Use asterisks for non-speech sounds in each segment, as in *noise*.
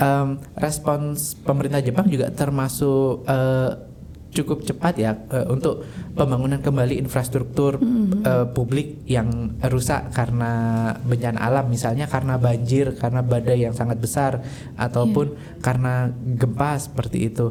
um, respons pemerintah Jepang juga termasuk uh, cukup cepat ya uh, untuk pembangunan kembali infrastruktur mm-hmm. uh, publik yang rusak karena bencana alam misalnya karena banjir karena badai yang sangat besar ataupun yeah. karena gempa seperti itu.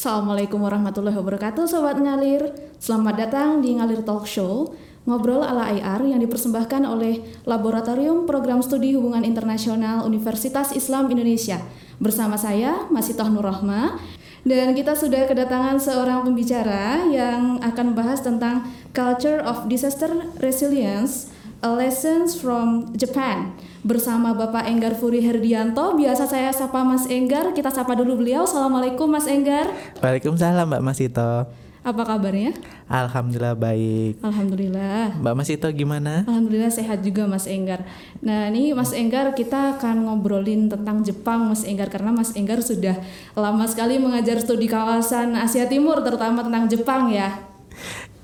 Assalamualaikum warahmatullahi wabarakatuh Sobat Ngalir. Selamat datang di Ngalir Talk Show Ngobrol ala IR yang dipersembahkan oleh Laboratorium Program Studi Hubungan Internasional Universitas Islam Indonesia. Bersama saya, Masitoh Nurrohma Dan kita sudah kedatangan seorang pembicara yang akan membahas tentang Culture of Disaster Resilience A Lessons from Japan bersama Bapak Enggar Furi Herdianto. Biasa saya sapa Mas Enggar. Kita sapa dulu beliau. Assalamualaikum Mas Enggar. Waalaikumsalam Mbak Masito. Apa kabarnya? Alhamdulillah baik. Alhamdulillah. Mbak Masito gimana? Alhamdulillah sehat juga Mas Enggar. Nah ini Mas Enggar kita akan ngobrolin tentang Jepang Mas Enggar karena Mas Enggar sudah lama sekali mengajar studi kawasan Asia Timur terutama tentang Jepang ya.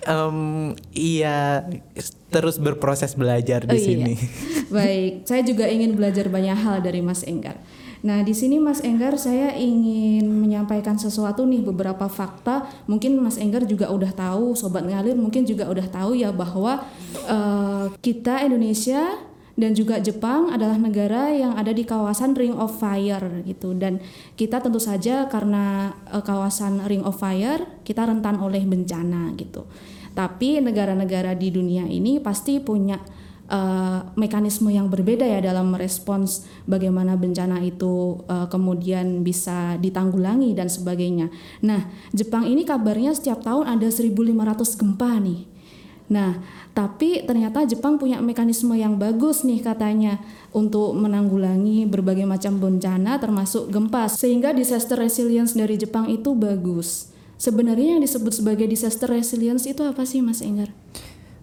Um, iya terus berproses belajar di oh, iya. sini. *laughs* Baik, saya juga ingin belajar banyak hal dari Mas Enggar. Nah, di sini Mas Enggar saya ingin menyampaikan sesuatu nih beberapa fakta. Mungkin Mas Enggar juga udah tahu, sobat ngalir mungkin juga udah tahu ya bahwa uh, kita Indonesia dan juga Jepang adalah negara yang ada di kawasan Ring of Fire gitu dan kita tentu saja karena uh, kawasan Ring of Fire kita rentan oleh bencana gitu. Tapi negara-negara di dunia ini pasti punya uh, mekanisme yang berbeda ya dalam merespons bagaimana bencana itu uh, kemudian bisa ditanggulangi dan sebagainya. Nah, Jepang ini kabarnya setiap tahun ada 1500 gempa nih. Nah, tapi ternyata Jepang punya mekanisme yang bagus nih katanya untuk menanggulangi berbagai macam bencana termasuk gempa sehingga disaster resilience dari Jepang itu bagus. Sebenarnya yang disebut sebagai disaster resilience itu apa sih Mas Enggar?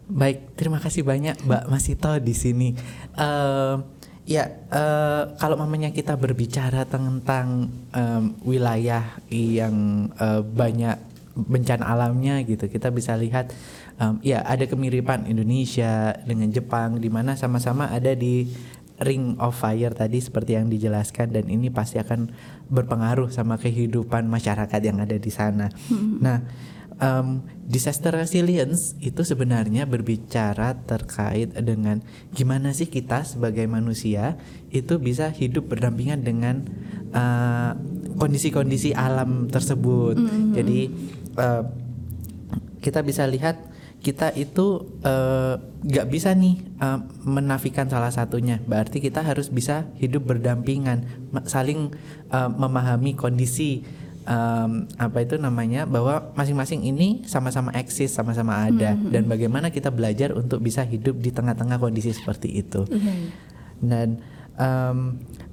Baik, terima kasih banyak Mbak Masito di sini. Uh, ya, uh, kalau mamanya kita berbicara tentang um, wilayah yang uh, banyak bencana alamnya gitu, kita bisa lihat um, ya ada kemiripan Indonesia dengan Jepang di mana sama-sama ada di ring of fire tadi seperti yang dijelaskan dan ini pasti akan berpengaruh sama kehidupan masyarakat yang ada di sana. Hmm. Nah, um, disaster resilience itu sebenarnya berbicara terkait dengan gimana sih kita sebagai manusia itu bisa hidup berdampingan dengan uh, kondisi-kondisi uh, alam tersebut. Hmm. Jadi uh, kita bisa lihat kita itu eh, nggak uh, bisa nih uh, menafikan salah satunya. Berarti kita harus bisa hidup berdampingan, saling uh, memahami kondisi um, apa itu namanya bahwa masing-masing ini sama-sama eksis, sama-sama ada mm -hmm. dan bagaimana kita belajar untuk bisa hidup di tengah-tengah kondisi seperti itu. Mm -hmm. Dan um,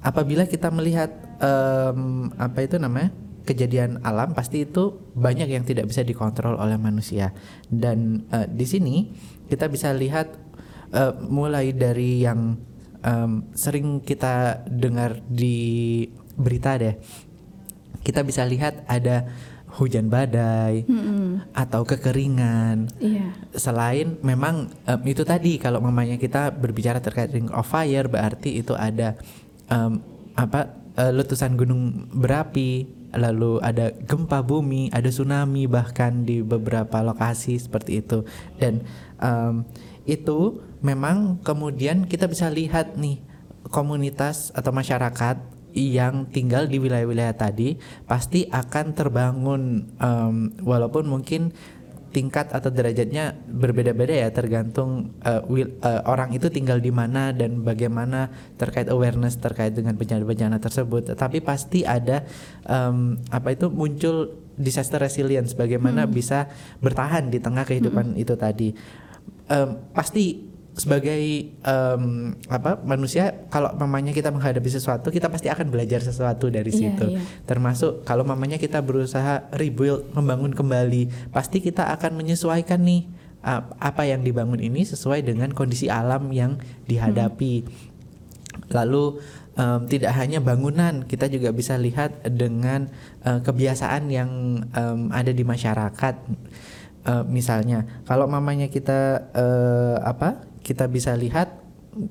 apabila kita melihat um, apa itu namanya kejadian alam pasti itu banyak yang tidak bisa dikontrol oleh manusia dan uh, di sini kita bisa lihat uh, mulai dari yang um, sering kita dengar di berita deh kita bisa lihat ada hujan badai hmm. atau kekeringan. Yeah. Selain memang um, itu tadi kalau mamanya kita berbicara terkait ring of fire berarti itu ada um, apa uh, letusan gunung berapi lalu ada gempa bumi, ada tsunami bahkan di beberapa lokasi seperti itu. Dan um, itu memang kemudian kita bisa lihat nih komunitas atau masyarakat yang tinggal di wilayah-wilayah tadi pasti akan terbangun um, walaupun mungkin tingkat atau derajatnya berbeda-beda ya tergantung uh, will, uh, orang itu tinggal di mana dan bagaimana terkait awareness terkait dengan bencana-bencana tersebut. Tapi pasti ada um, apa itu muncul disaster resilience bagaimana hmm. bisa bertahan di tengah kehidupan hmm. itu tadi. Um, pasti sebagai um, apa manusia kalau mamanya kita menghadapi sesuatu kita pasti akan belajar sesuatu dari yeah, situ yeah. termasuk kalau mamanya kita berusaha rebuild membangun kembali pasti kita akan menyesuaikan nih apa yang dibangun ini sesuai dengan kondisi alam yang dihadapi hmm. lalu um, tidak hanya bangunan, kita juga bisa lihat dengan uh, kebiasaan yang um, ada di masyarakat. Uh, misalnya, kalau mamanya kita uh, apa, kita bisa lihat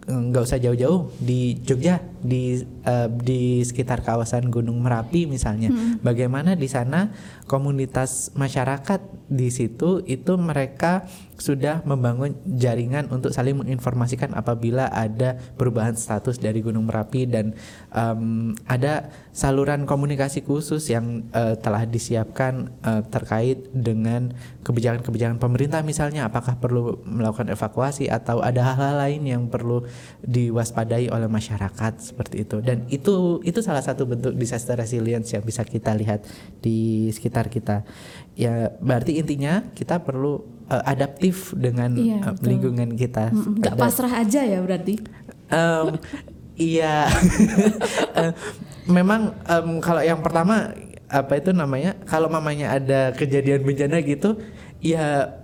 nggak usah jauh-jauh di Jogja di uh, di sekitar kawasan Gunung Merapi misalnya. Hmm. bagaimana di sana komunitas masyarakat di situ itu mereka sudah membangun jaringan untuk saling menginformasikan apabila ada perubahan status dari Gunung Merapi dan um, ada saluran komunikasi khusus yang uh, telah disiapkan uh, terkait dengan kebijakan-kebijakan pemerintah misalnya. Apakah perlu melakukan evakuasi atau ada hal-hal lain yang perlu diwaspadai oleh masyarakat seperti itu dan itu itu salah satu bentuk disaster resilience yang bisa kita lihat di sekitar kita ya berarti intinya kita perlu uh, adaptif dengan iya, uh, lingkungan kita. Gak pasrah aja ya berarti? Um, iya, uh, *laughs* memang um, kalau yang pertama apa itu namanya? Kalau mamanya ada kejadian bencana gitu, ya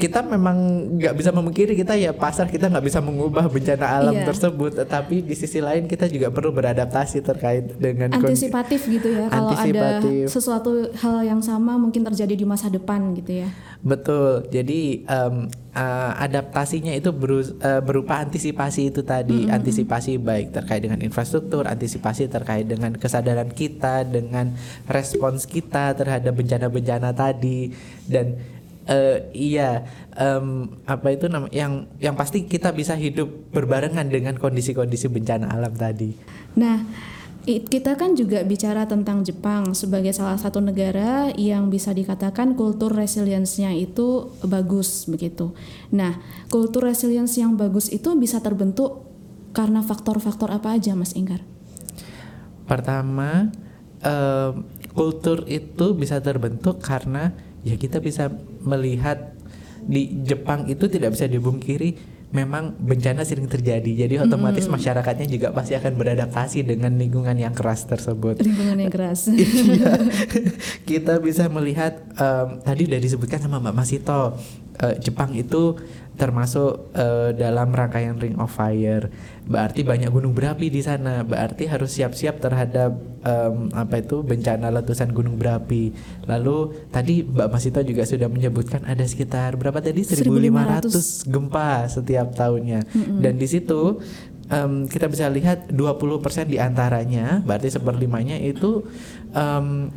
kita memang nggak bisa memungkiri kita ya pasar kita nggak bisa mengubah bencana alam iya. tersebut tapi di sisi lain kita juga perlu beradaptasi terkait dengan antisipatif gitu ya kalau ada sesuatu hal yang sama mungkin terjadi di masa depan gitu ya betul jadi um, uh, adaptasinya itu beru, uh, berupa antisipasi itu tadi mm -hmm. antisipasi baik terkait dengan infrastruktur antisipasi terkait dengan kesadaran kita dengan respons kita terhadap bencana-bencana tadi dan uh, iya um, apa itu nama yang yang pasti kita bisa hidup berbarengan dengan kondisi-kondisi bencana alam tadi. Nah, kita kan juga bicara tentang Jepang sebagai salah satu negara yang bisa dikatakan kultur resilience-nya itu bagus begitu. Nah, kultur resilience yang bagus itu bisa terbentuk karena faktor-faktor apa aja, Mas Inggar? Pertama, um, kultur itu bisa terbentuk karena ya kita bisa melihat di Jepang itu tidak bisa dibungkiri memang bencana sering terjadi jadi otomatis hmm. masyarakatnya juga pasti akan beradaptasi dengan lingkungan yang keras tersebut lingkungan yang keras *laughs* iya. kita bisa melihat um, tadi sudah disebutkan sama Mbak Masito uh, Jepang itu termasuk uh, dalam rangkaian Ring of Fire. Berarti banyak gunung berapi di sana. Berarti harus siap-siap terhadap um, apa itu bencana letusan gunung berapi. Lalu tadi Mbak Masito juga sudah menyebutkan ada sekitar berapa tadi 1500, 1500 gempa setiap tahunnya. Mm -hmm. Dan di situ um, kita bisa lihat 20% di antaranya berarti seperlimanya itu um,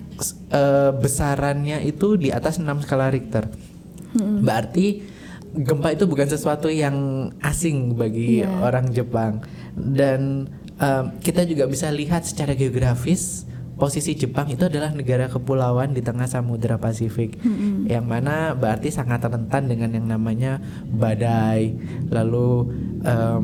uh, besarannya itu di atas 6 skala Richter. -hmm. Berarti gempa itu bukan sesuatu yang asing bagi yeah. orang Jepang dan um, kita juga bisa lihat secara geografis posisi Jepang itu adalah negara kepulauan di tengah Samudra Pasifik mm-hmm. yang mana berarti sangat rentan dengan yang namanya badai lalu um,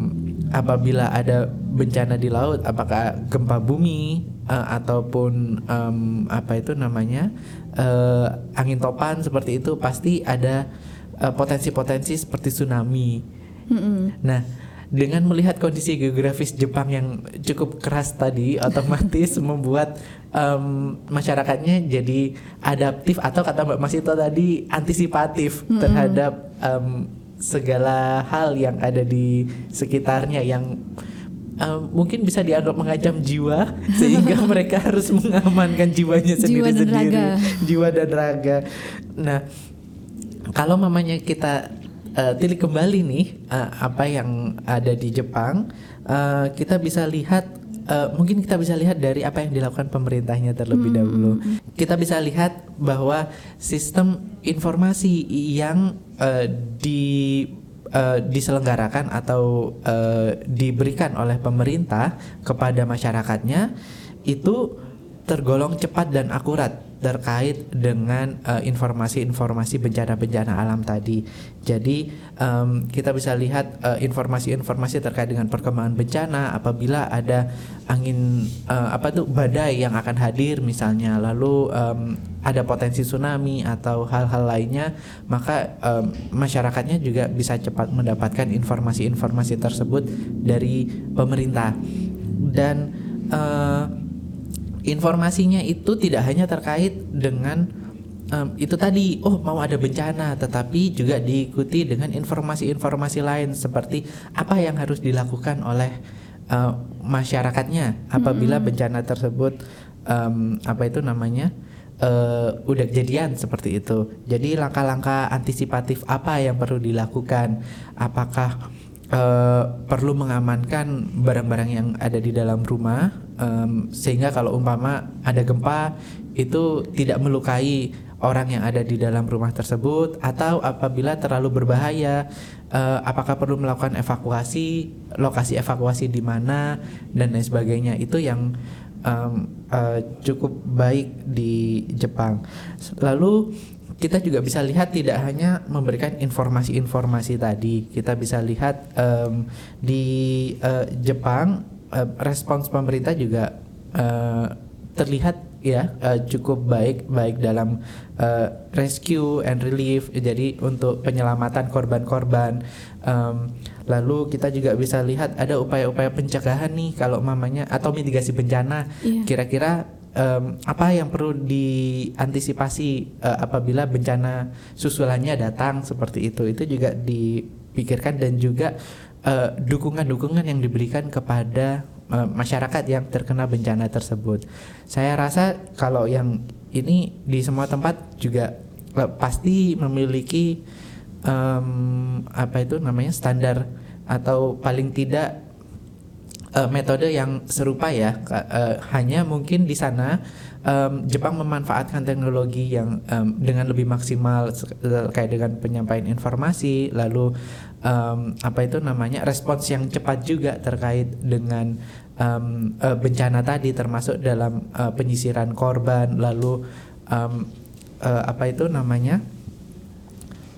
apabila ada bencana di laut apakah gempa bumi uh, ataupun um, apa itu namanya uh, angin topan seperti itu pasti ada uh, potensi-potensi seperti tsunami. Mm-hmm. Nah, dengan melihat kondisi geografis Jepang yang cukup keras tadi, *laughs* otomatis membuat um, masyarakatnya jadi adaptif atau kata Mbak Masito tadi antisipatif mm-hmm. terhadap um, segala hal yang ada di sekitarnya yang uh, mungkin bisa dianggap mengancam jiwa *laughs* sehingga mereka harus mengamankan jiwanya sendiri-sendiri, jiwa dan raga. Nah, kalau mamanya kita uh, tilik kembali nih uh, apa yang ada di Jepang, uh, kita bisa lihat uh, mungkin kita bisa lihat dari apa yang dilakukan pemerintahnya terlebih hmm. dahulu. Kita bisa lihat bahwa sistem informasi yang uh, di uh, diselenggarakan atau uh, diberikan oleh pemerintah kepada masyarakatnya itu tergolong cepat dan akurat terkait dengan uh, informasi-informasi bencana-bencana alam tadi. Jadi um, kita bisa lihat informasi informasi-informasi terkait dengan perkembangan bencana apabila ada angin uh, apa tuh badai yang akan hadir misalnya, lalu um, ada potensi tsunami atau hal-hal lainnya, maka um, masyarakatnya juga bisa cepat mendapatkan informasi-informasi tersebut dari pemerintah dan uh, informasinya itu tidak hanya terkait dengan um, itu tadi oh mau ada bencana tetapi juga diikuti dengan informasi-informasi lain seperti apa yang harus dilakukan oleh uh, masyarakatnya apabila bencana tersebut um, apa itu namanya uh, udah kejadian seperti itu. Jadi langkah-langkah antisipatif apa yang perlu dilakukan? Apakah uh, perlu mengamankan barang-barang yang ada di dalam rumah um, sehingga kalau umpama ada gempa itu tidak melukai orang yang ada di dalam rumah tersebut atau apabila terlalu berbahaya. Uh, apakah perlu melakukan evakuasi lokasi evakuasi di mana dan lain sebagainya. Itu yang um, uh, cukup baik di Jepang. Lalu kita juga bisa lihat tidak hanya memberikan informasi-informasi tadi. Kita bisa lihat um, di uh, Jepang uh, respons pemerintah juga uh, terlihat ya uh, cukup baik baik dalam uh, rescue and relief jadi untuk penyelamatan korban-korban. Um, lalu kita juga bisa lihat ada upaya-upaya pencegahan nih kalau mamanya atau mitigasi bencana. Kira kira-kira um, apa yang perlu diantisipasi uh, apabila bencana susulannya datang seperti itu? Itu juga dipikirkan dan juga dukungan-dukungan uh, yang diberikan kepada uh, masyarakat yang terkena bencana tersebut. Saya rasa kalau yang ini di semua tempat juga uh, pasti memiliki um, apa itu namanya standar atau paling tidak uh, metode yang serupa ya. Uh, hanya mungkin di sana um, Jepang memanfaatkan teknologi yang um, dengan lebih maksimal terkait dengan penyampaian informasi, lalu um, apa itu namanya respons yang cepat juga terkait dengan um, uh, bencana tadi termasuk dalam uh, penyisiran korban lalu um, uh, apa itu namanya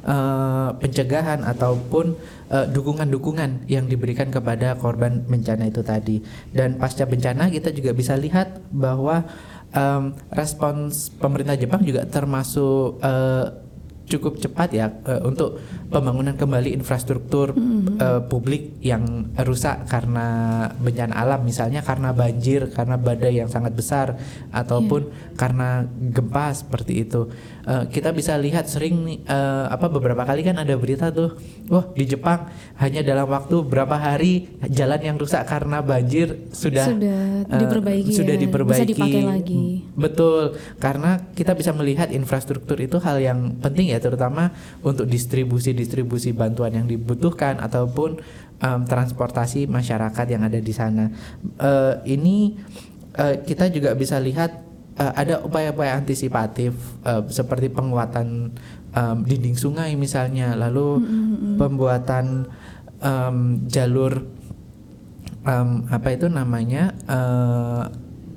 uh, pencegahan ataupun dukungan-dukungan uh, yang diberikan kepada korban bencana itu tadi. Dan pasca bencana kita juga bisa lihat bahwa um, respons pemerintah Jepang juga termasuk uh, cukup cepat ya uh, untuk pembangunan kembali infrastruktur mm-hmm. uh, publik yang rusak karena bencana alam misalnya karena banjir karena badai yang sangat besar ataupun yeah. karena gempa seperti itu uh, kita bisa lihat sering nih uh, apa beberapa kali kan ada berita tuh wah di Jepang hanya dalam waktu berapa hari jalan yang rusak karena banjir sudah sudah diperbaiki uh, sudah ya. diperbaiki bisa dipakai lagi betul karena kita bisa melihat infrastruktur itu hal yang penting ya terutama untuk distribusi-distribusi bantuan yang dibutuhkan ataupun um, transportasi masyarakat yang ada di sana. Uh, ini uh, kita juga bisa lihat uh, ada upaya-upaya antisipatif uh, seperti penguatan um, dinding sungai misalnya, lalu mm -hmm. pembuatan um, jalur um, apa itu namanya uh,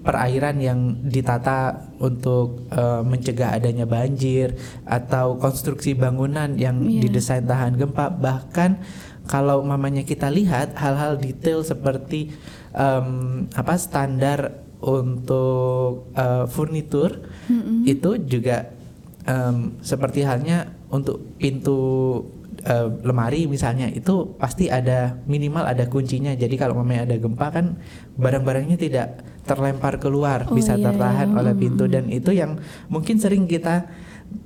perairan yang ditata untuk uh, mencegah adanya banjir atau konstruksi bangunan yang yeah. didesain tahan gempa bahkan kalau mamanya kita lihat hal-hal detail seperti um, apa standar untuk uh, furnitur mm -hmm. itu juga um, seperti halnya untuk pintu uh, lemari misalnya itu pasti ada minimal ada kuncinya jadi kalau mamanya ada gempa kan barang-barangnya tidak terlempar keluar, oh, bisa iya, tertahan iya. oleh pintu dan itu yang mungkin sering kita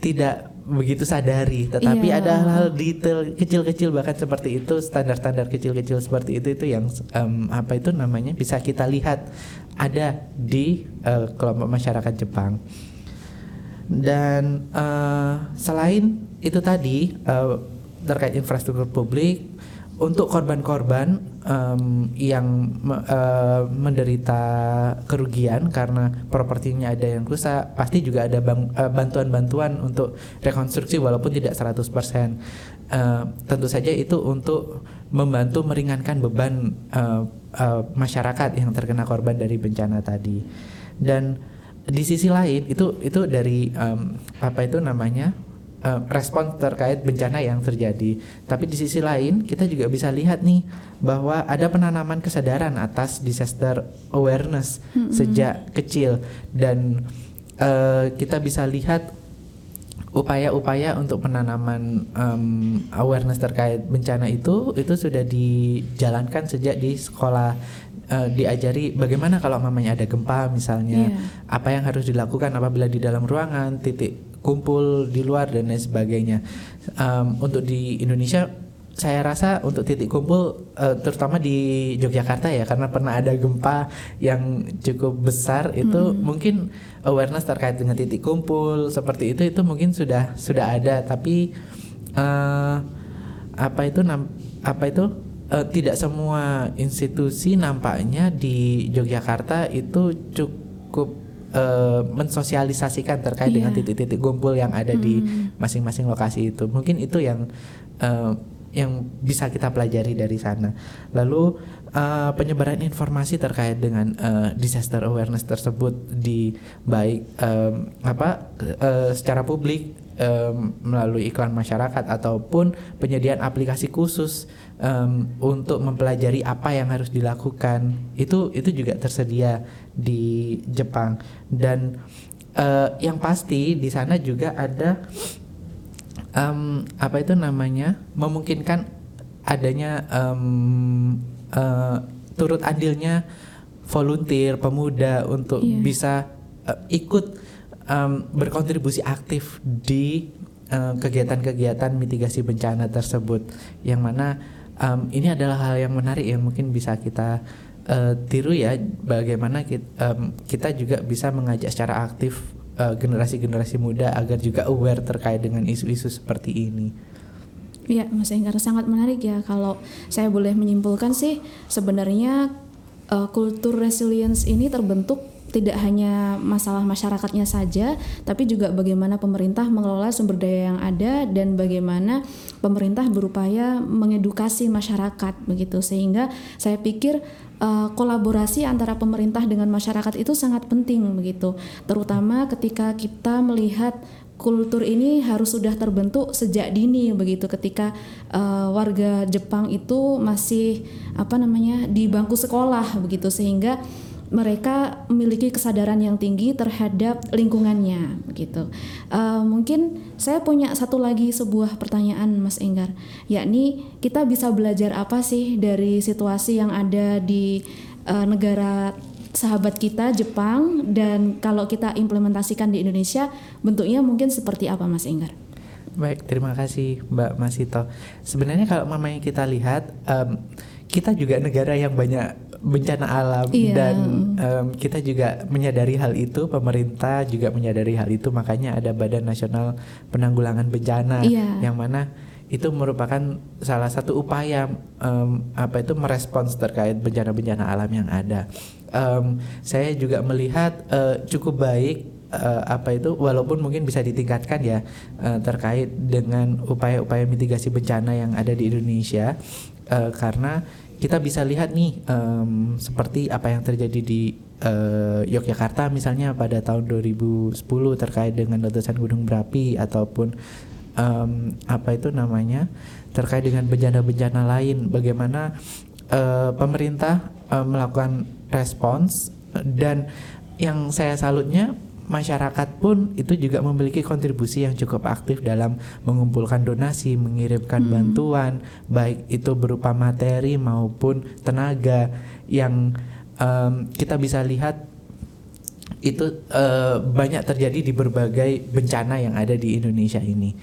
tidak begitu sadari tetapi iya. ada hal-hal detail kecil-kecil bahkan seperti itu standar-standar kecil-kecil seperti itu itu yang um, apa itu namanya bisa kita lihat ada di uh, kelompok masyarakat Jepang dan uh, selain itu tadi uh, terkait infrastruktur publik untuk korban-korban um, yang uh, menderita kerugian karena propertinya ada yang rusak, pasti juga ada uh, bantuan-bantuan untuk rekonstruksi walaupun tidak 100%. Uh, tentu saja itu untuk membantu meringankan beban uh, uh, masyarakat yang terkena korban dari bencana tadi. Dan di sisi lain itu itu dari um, apa itu namanya uh, respon terkait bencana yang terjadi. Tapi di sisi lain kita juga bisa lihat nih bahwa ada penanaman kesadaran atas disaster awareness mm-hmm. sejak kecil dan uh, kita bisa lihat upaya-upaya untuk penanaman um, awareness terkait bencana itu itu sudah dijalankan sejak di sekolah uh, diajari bagaimana kalau mamanya ada gempa misalnya yeah. apa yang harus dilakukan apabila di dalam ruangan titik kumpul di luar dan lain sebagainya. Um, untuk di Indonesia saya rasa untuk titik kumpul uh, terutama di Yogyakarta ya karena pernah ada gempa yang cukup besar itu hmm. mungkin awareness terkait dengan titik kumpul seperti itu itu mungkin sudah sudah ada tapi uh, apa itu apa itu uh, tidak semua institusi nampaknya di Yogyakarta itu cukup uh, mensosialisasikan terkait yeah. dengan iya. titik-titik kumpul yang ada hmm. di masing-masing lokasi itu mungkin itu yang uh, yang bisa kita pelajari dari sana. Lalu uh, penyebaran informasi terkait dengan uh, disaster awareness tersebut di baik um, apa uh, secara publik um, melalui iklan masyarakat ataupun penyediaan aplikasi khusus um, untuk mempelajari apa yang harus dilakukan itu itu juga tersedia di Jepang dan uh, yang pasti di sana juga ada um, apa itu namanya memungkinkan adanya um, uh, turut andilnya volunteer pemuda untuk yeah. bisa uh, ikut um, berkontribusi aktif di kegiatan-kegiatan uh, mitigasi bencana tersebut yang mana um, ini adalah hal yang menarik yang mungkin bisa kita uh, tiru ya bagaimana kita, um, kita juga bisa mengajak secara aktif Eh, generasi-generasi uh, muda agar juga aware terkait dengan isu-isu seperti ini. Iya, Mas Enggar sangat menarik ya. Kalau saya boleh menyimpulkan sih, sebenarnya uh, kultur resilience ini terbentuk tidak hanya masalah masyarakatnya saja, tapi juga bagaimana pemerintah mengelola sumber daya yang ada dan bagaimana pemerintah berupaya mengedukasi masyarakat begitu. Sehingga saya pikir uh, kolaborasi antara pemerintah dengan masyarakat itu sangat penting begitu. Terutama ketika kita melihat kultur ini harus sudah terbentuk sejak dini begitu. Ketika uh, warga Jepang itu masih apa namanya di bangku sekolah begitu. Sehingga mereka memiliki kesadaran yang tinggi terhadap lingkungannya begitu. Uh, mungkin saya punya satu lagi sebuah pertanyaan Mas Enggar, yakni kita bisa belajar apa sih dari situasi yang ada di uh, negara sahabat kita Jepang dan kalau kita implementasikan di Indonesia bentuknya mungkin seperti apa Mas Enggar? Baik, terima kasih Mbak Masito. Sebenarnya kalau mamanya kita lihat um, kita juga negara yang banyak bencana alam iya. dan um, kita juga menyadari hal itu pemerintah juga menyadari hal itu makanya ada Badan Nasional Penanggulangan Bencana iya. yang mana itu merupakan salah satu upaya um, apa itu merespons terkait bencana-bencana alam yang ada. Um, saya juga melihat uh, cukup baik uh, apa itu walaupun mungkin bisa ditingkatkan ya uh, terkait dengan upaya-upaya mitigasi bencana yang ada di Indonesia uh, karena kita bisa lihat nih um, seperti apa yang terjadi di uh, Yogyakarta misalnya pada tahun 2010 terkait dengan letusan gunung berapi ataupun um, apa itu namanya terkait dengan bencana-bencana lain. Bagaimana uh, pemerintah uh, melakukan respons dan yang saya salutnya masyarakat pun itu juga memiliki kontribusi yang cukup aktif dalam mengumpulkan donasi, mengirimkan hmm. bantuan, baik itu berupa materi maupun tenaga yang um, kita bisa lihat itu uh, banyak terjadi di berbagai bencana yang ada di Indonesia ini.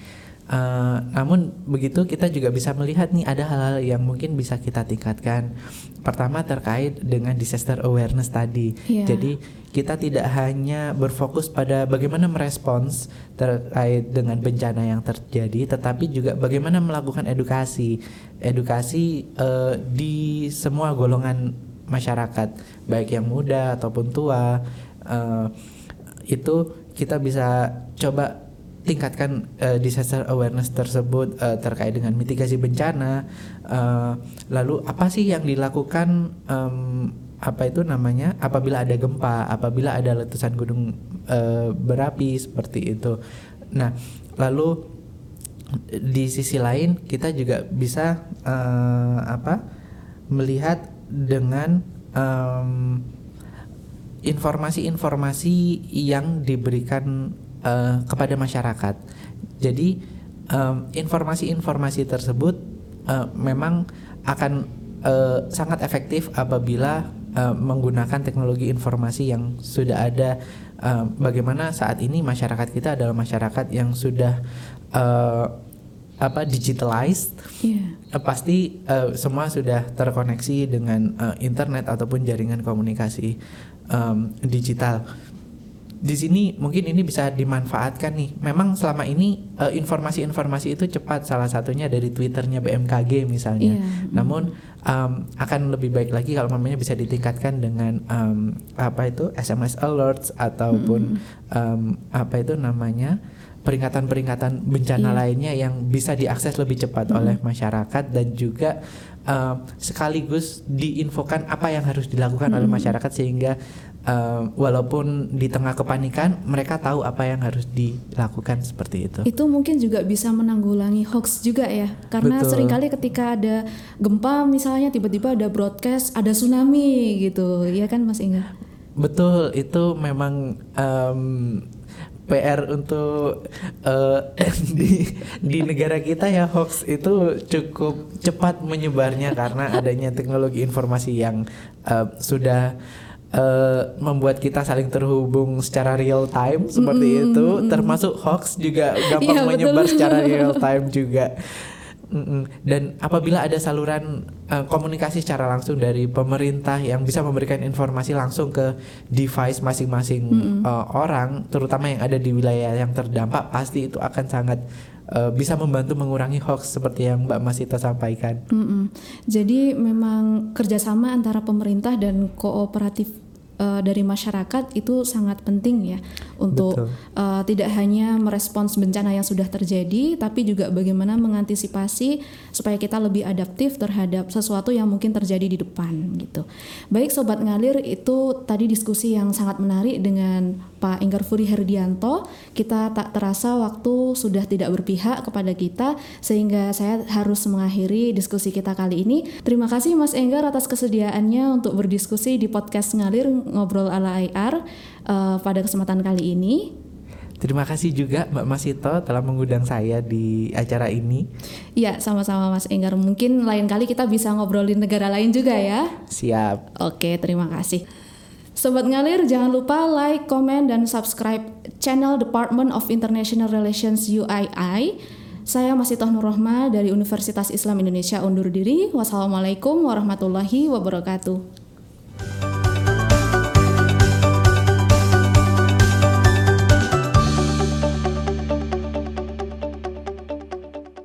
Uh, namun begitu kita juga bisa melihat nih ada hal-hal yang mungkin bisa kita tingkatkan. Pertama terkait dengan disaster awareness tadi. Yeah. Jadi kita tidak hanya berfokus pada bagaimana merespons terkait dengan bencana yang terjadi, tetapi juga bagaimana melakukan edukasi, edukasi uh, di semua golongan masyarakat, baik yang muda ataupun tua. Uh, itu kita bisa coba tingkatkan uh, disaster awareness tersebut uh, terkait dengan mitigasi bencana. Uh, lalu apa sih yang dilakukan um, apa itu namanya apabila ada gempa, apabila ada letusan gunung uh, berapi seperti itu. Nah, lalu di sisi lain kita juga bisa uh, apa melihat dengan informasi-informasi um, yang diberikan uh, kepada masyarakat. Jadi informasi-informasi um, tersebut uh, memang akan uh, sangat efektif apabila uh, menggunakan teknologi informasi yang sudah ada. Uh, bagaimana saat ini masyarakat kita adalah masyarakat yang sudah uh, apa digitalized Iya. Eh, pasti eh, semua sudah terkoneksi dengan eh, internet ataupun jaringan komunikasi em, digital. Di sini mungkin ini bisa dimanfaatkan nih. Memang selama ini eh, informasi-informasi itu cepat salah satunya dari twitternya BMKG misalnya. Iya. Namun em, akan lebih baik lagi kalau mamanya bisa ditingkatkan dengan em, apa itu SMS alerts ataupun em, apa itu namanya peringatan-peringatan bencana Iya. lainnya yang bisa diakses lebih cepat oleh masyarakat dan juga um, sekaligus diinfokan apa yang harus dilakukan oleh masyarakat sehingga um, walaupun di tengah kepanikan mereka tahu apa yang harus dilakukan seperti itu. Itu mungkin juga bisa menanggulangi hoax juga ya. Karena Betul. sering kali ketika ada gempa misalnya tiba-tiba ada broadcast ada tsunami gitu. Iya kan Mas Inga? Betul, itu memang em, PR untuk eh, *laughs* di di negara kita ya hoax itu cukup cepat menyebarnya karena adanya teknologi informasi yang eh, sudah eh, membuat kita saling terhubung secara real time seperti itu, termasuk hoax juga gampang Iya, betul. menyebar secara real *laughs* time juga. Mm-mm. Dan apabila ada saluran eh, komunikasi secara langsung dari pemerintah yang bisa memberikan informasi langsung ke device masing-masing eh, orang, terutama yang ada di wilayah yang terdampak, pasti itu akan sangat eh, bisa membantu mengurangi hoax seperti yang Mbak Masita sampaikan. Mm-mm. Jadi memang kerjasama antara pemerintah dan kooperatif eh, dari masyarakat itu sangat penting ya untuk Betul. eh, tidak hanya merespons bencana yang sudah terjadi, tapi juga bagaimana mengantisipasi supaya kita lebih adaptif terhadap sesuatu yang mungkin terjadi di depan gitu. Baik sobat ngalir itu tadi diskusi yang sangat menarik dengan Pak Enggar Furi Herdianto. Kita tak terasa waktu sudah tidak berpihak kepada kita sehingga saya harus mengakhiri diskusi kita kali ini. Terima kasih Mas Enggar atas kesediaannya untuk berdiskusi di podcast ngalir ngobrol ala IR eh, pada kesempatan kali ini. Terima kasih juga Mbak Masito telah mengundang saya di acara ini. Ya, sama-sama Mas Enggar. Mungkin lain kali kita bisa ngobrolin negara lain juga ya. Siap. Oke, terima kasih. Sobat Ngalir, jangan lupa like, komen, dan subscribe channel Department of International Relations UII. Saya masih Nur Rohma dari Universitas Islam Indonesia undur diri. Wassalamualaikum warahmatullahi wabarakatuh.